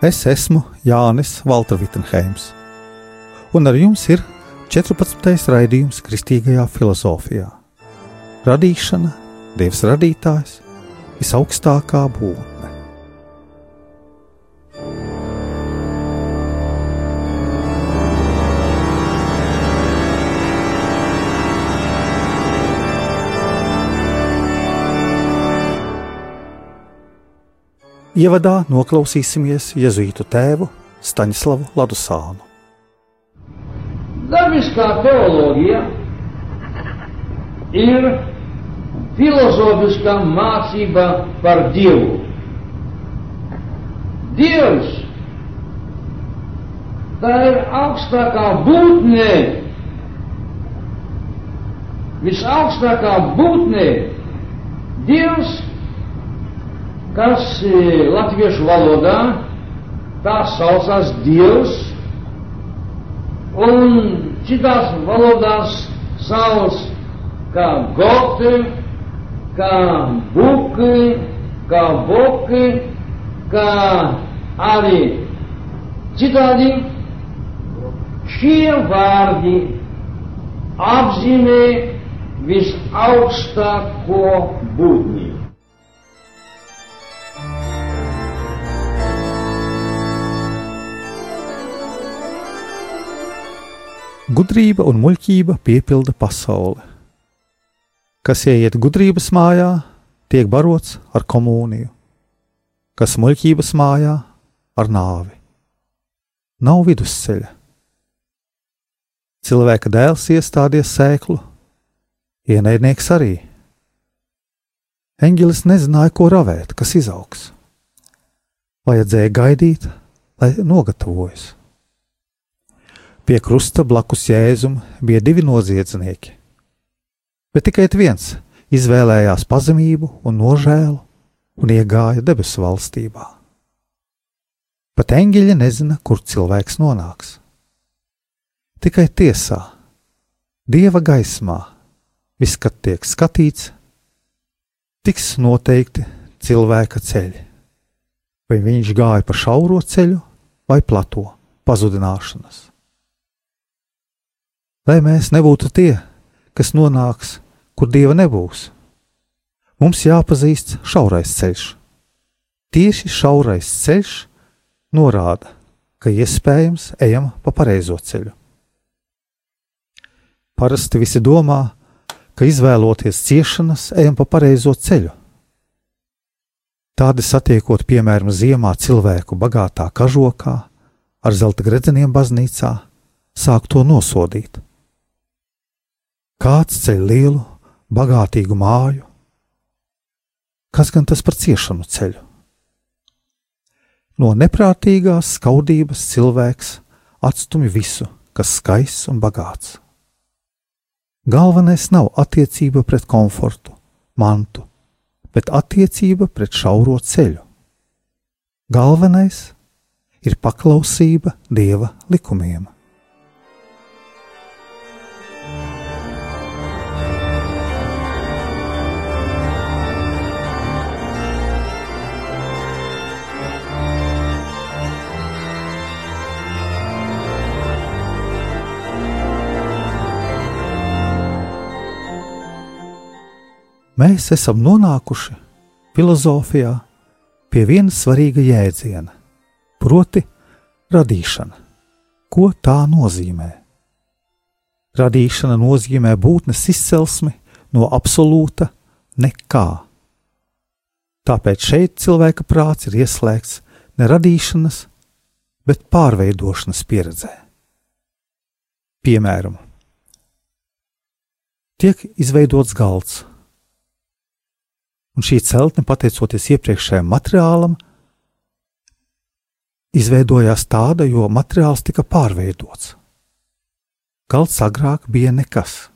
Es esmu Jānis Valtra-Vitsenheims, un ar jums ir 14. raidījums Kristīgajā filozofijā. Radīšana, Dievs radītājs, visaugstākā būtne. Ievadā noklausīsimies Jēzus tēvu Staņslavu Ladusānu. Dabiskā teoloģija ir filozofiskā mācība par Dievu. Dievs tā ir augstākā būtne, visaugstākā būtne. Dievs kas latviešu valodā tā saucās Dievs, un citās valodās sauc kā goti, kā buki, kā boki, kā arī citādi šie vārdi apzīmē visaugstāko būtni. Gudrība un muļķība piepilda pasauli. Kas ieiet gudrības mājā, tiek barots ar komuniju, kas muļķības mājā ar nāvi. Nav vidusceļa. Cilvēka dēls iestādies sēklu, ienaidnieks arī. Eņģelis nezināja, ko ravēt, kas izaugs. Vajadzēja gaidīt, lai nogatavojas. Pie krusta blakus Jēzum bija divi noziedznieki. Bet tikai viens izvēlējās pazemību un nožēlu un iegāja debesu valstībā. Pat eņģeļi nezina, kur cilvēks nonāks. Tikai tiesā, dieva gaismā, viss, kad tiek skatīts, tiks noteikti cilvēka ceļi. Vai viņš gāja pa šauro ceļu vai plato pazudināšanas lai mēs nebūtu tie, kas nonāks, kur dieva nebūs. Mums jāpazīst šaurais ceļš. Tieši šaurais ceļš norāda, ka iespējams ejam pa pareizo ceļu. Parasti visi domā, ka izvēloties ciešanas, ejam pa pareizo ceļu. Tādi satiekot, piemēram, ziemā cilvēku bagātā kažokā, ar zelta gredzeniem baznīcā, sāk to nosodīt. Kāds ceļ lielu, bagātīgu māju? Kas gan tas par ciešanu ceļu? No neprātīgās skaudības cilvēks atstumj visu, kas skaists un bagāts. Galvenais nav attiecība pret komfortu, mantu, bet attiecība pret šauro ceļu. Galvenais ir paklausība dieva likumiem. Mēs esam nonākuši filozofijā pie viena svarīga jēdziena, proti, radīšana. Ko tā nozīmē? Radīšana nozīmē būtnes izcelsmi no absolūta nekā. Tāpēc šeit cilvēka prāts ir ieslēgts ne radīšanas, bet pārveidošanas pieredzē. Piemēram, tiek izveidots galds, un šī celtne, pateicoties iepriekšējam materiālam, izveidojās tāda, jo materiāls tika pārveidots. Galds agrāk bija nekas.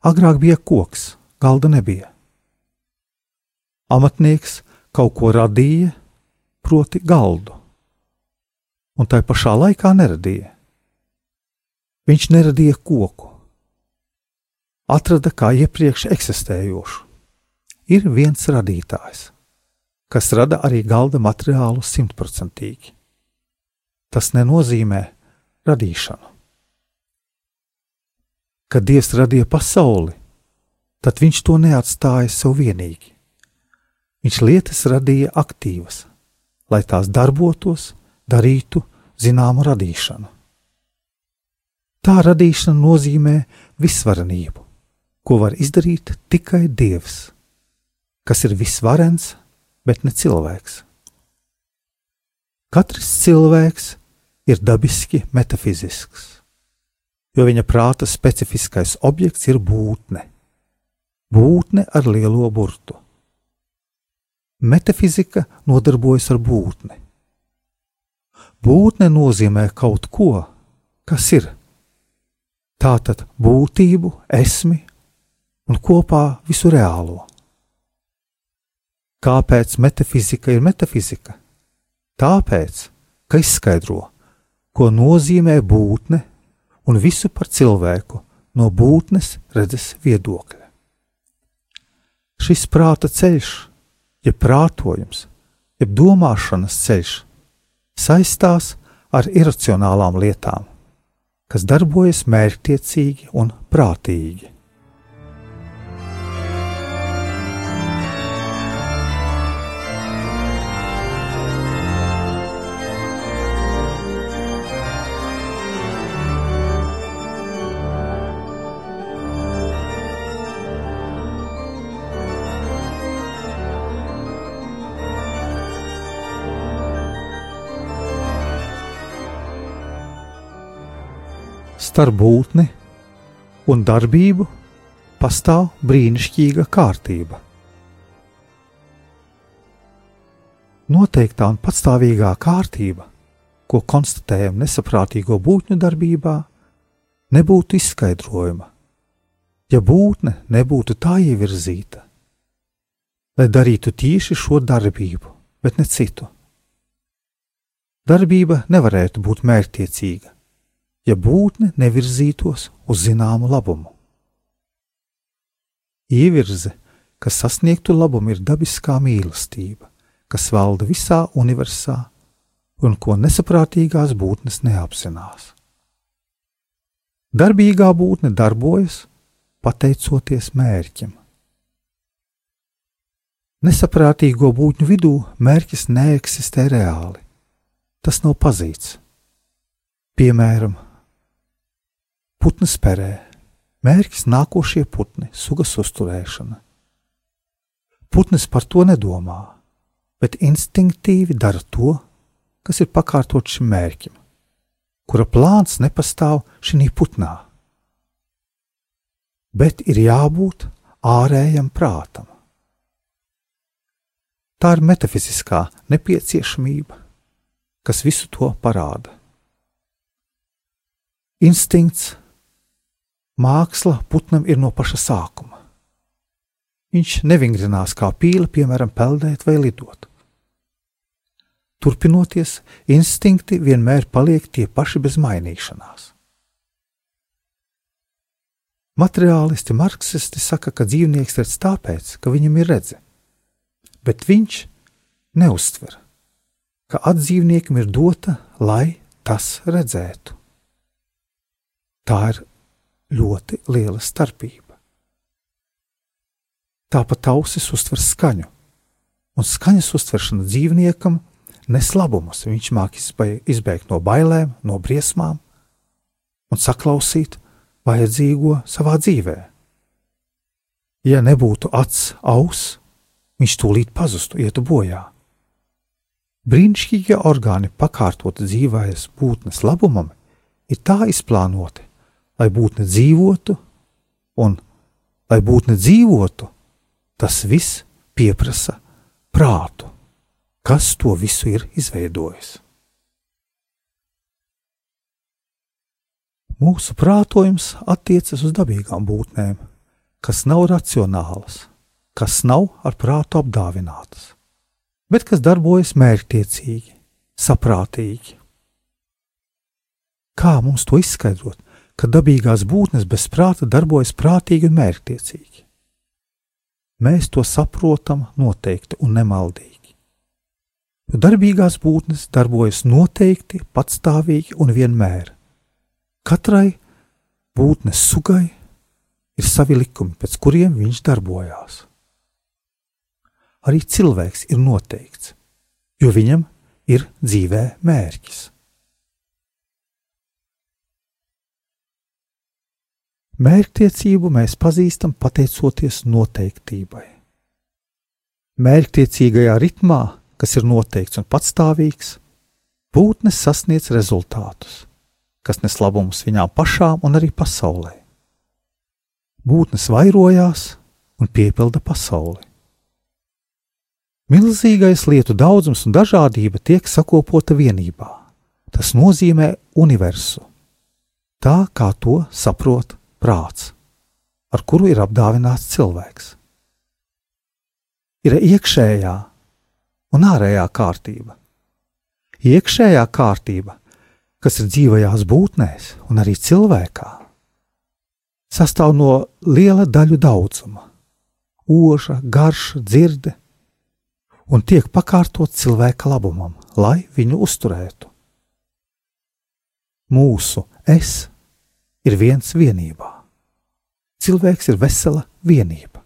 Agrāk bija koks, galda nebija. Amatnieks kaut ko radīja, proti, galdu, un tai pašā laikā neradīja. Viņš neradīja koku, atrada kā iepriekš eksistējošu. Ir viens radītājs, kas rada arī galda materiālu simtprocentīgi. Tas nenozīmē radīšanu. Kad Dievs radīja pasauli, tad viņš to neatstāja sev vienīgi. Viņš lietas radīja aktīvas, lai tās darbotos, darītu zināmu radīšanu. Tā radīšana nozīmē visvarenību, ko var izdarīt tikai Dievs, kas ir visvarens, bet ne cilvēks. Katrs cilvēks ir dabiski metafizisks, jo viņa prāta specifiskais objekts ir būtne, būtne ar lielo burtu. Metafizika nodarbojas ar būtni. Būtne nozīmē kaut ko, kas ir. Tātad būtību, esmi un kopā visu reālo. Kāpēc metafizika ir metafizika? Tāpēc, ka izskaidro, ko nozīmē būtne un visu par cilvēku no būtnes redzes viedokļa. Šis prāta ceļš, jeb prātojums, jeb domāšanas ceļš, saistās ar iracionālām lietām, kas darbojas mērķtiecīgi un prātīgi. Starp būtni un darbību pastāv brīnišķīga kārtība. Noteiktā un patstāvīgā kārtība, ko konstatējam nesaprātīgo būtņu darbībā, nebūtu izskaidrojama, ja būtne nebūtu tā ievirzīta, lai darītu tieši šo darbību, bet ne citu. Darbība nevarētu būt mērķtiecīga, ja būtne nevirzītos uz zināmu labumu. Ievirze, kas sasniegtu labumu, ir dabiskā mīlestība, kas valda visā universā un ko nesaprātīgās būtnes neapzinās. Darbīgā būtne darbojas pateicoties mērķim. Nesaprātīgo būtņu vidū mērķis neeksistē reāli. Tas nav pazīts. Piemēram, Putnas perē. Mērķis nākošie putni, sugas uzturēšana. Putns par to nedomā, bet instinktīvi dara to, kas ir pakārtots šim mērķim, kura plāns nepastāv šī putnā. Bet ir jābūt ārējam prātam. Tā ir metafiziskā nepieciešamība, kas visu to parāda. Instinkts Māksla putnam ir no paša sākuma. Viņš nevingrinās kā pīle, piemēram, peldēt vai lidot. Turpinoties, instinkti vienmēr paliek tie paši bez mainīšanās. Materiālisti, marksisti saka, ka dzīvnieks redz tāpēc, ka viņam ir redze, bet viņš neuztver, ka atdzīvniekam ir dota, lai tas redzētu. Tā ir ļoti liela starpība. Tāpat ausis uztver skaņu, un skaņas uztveršana dzīvniekam nes labumus. Viņš mākslinieks izbēgt no bailēm, no briesmām un saklausīt vajadzīgo savā dzīvē. Ja nebūtu acs, auss, viņš tūlīt pazustu, ietu bojā. Brīnišķīgie orgāni pakārtot dzīvējas būtnes labumam ir tā izplānoti, lai būtne dzīvotu, un, lai būtne dzīvotu, tas viss pieprasa prātu, kas to visu ir izveidojis. Mūsu prātojums attiecas uz dabīgām būtnēm, kas nav racionālas, kas nav ar prātu apdāvinātas, bet kas darbojas mērķtiecīgi, saprātīgi. Kā mums to izskaidrot? Ka dabīgās būtnes bez prāta darbojas prātīgi un mērķtiecīgi? Mēs to saprotam noteikti un nemaldīgi. Jo darbīgās būtnes darbojas noteikti, patstāvīgi un vienmēr. Katrai būtnes sugai ir savi likumi, pēc kuriem viņš darbojās. Arī cilvēks ir noteikts, jo viņam ir dzīvē mērķis. Mērķtiecību mēs pazīstam pateicoties noteiktībai. Mērķtiecīgajā ritmā, kas ir noteikts un patstāvīgs, būtnes sasniedz rezultātus, kas nes labumus viņām pašām un arī pasaulē. Būtnes vairojās un piepilda pasauli. Milzīgais lietu daudzums un dažādība tiek sakopota vienībā. Tas nozīmē universu, tā kā to saprot prāts, ar kuru ir apdāvināts cilvēks. Ir iekšējā un ārējā kārtība. Iekšējā kārtība, kas ir dzīvajās būtnēs un arī cilvēkā, sastāv no liela daļu daudzuma, oža, garša, dzirde, un tiek pakārtot cilvēka labumam, lai viņu uzturētu. Mūsu es ir viens vienībā. Cilvēks ir vesela vienība.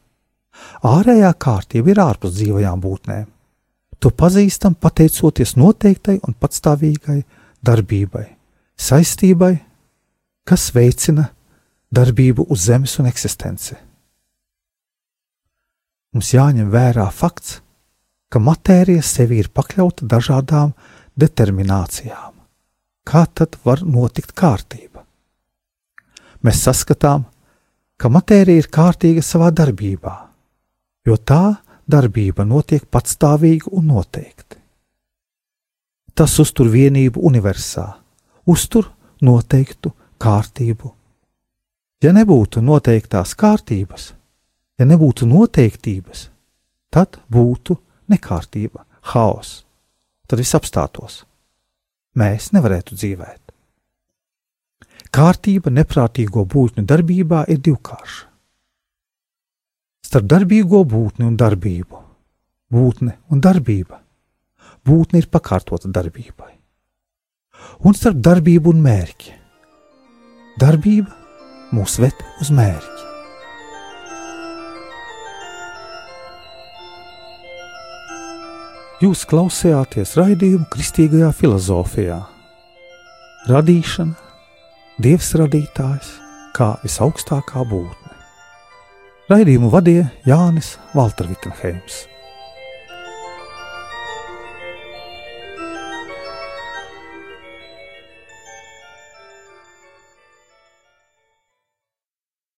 Ārējā kārtība ir ārpus dzīvajām būtnēm. To pazīstam pateicoties noteiktai un patstāvīgai darbībai, saistībai, kas veicina darbību uz zemes un eksistenci. Mums jāņem vērā fakts, ka matērija sevi ir pakļauta dažādām determinācijām. Kā tad var notikt kārtība? mēs saskatām, ka matērija ir kārtīga savā darbībā, jo tā darbība notiek patstāvīgi un noteikti. Tas uztur vienību universā, uztur noteiktu kārtību. Ja nebūtu noteiktās kārtības, ja nebūtu noteiktības, tad būtu nekārtība, haoss, tad viss apstātos. Mēs nevarētu dzīvēt. Kārtība neprātīgo būtņu darbībā ir divkārša. Starp darbīgo būtni un darbību, būtne un darbība, būtne ir pakārtota darbībai. Un starp darbību un mērķi, darbība mūs ved uz mērķi. Jūs klausījāties raidījumu kristīgajā filozofijā. Radīšana, Dievs radītājs kā visaugstākā būtne. Raidījumu vadīja Jānis Valtervitenheims.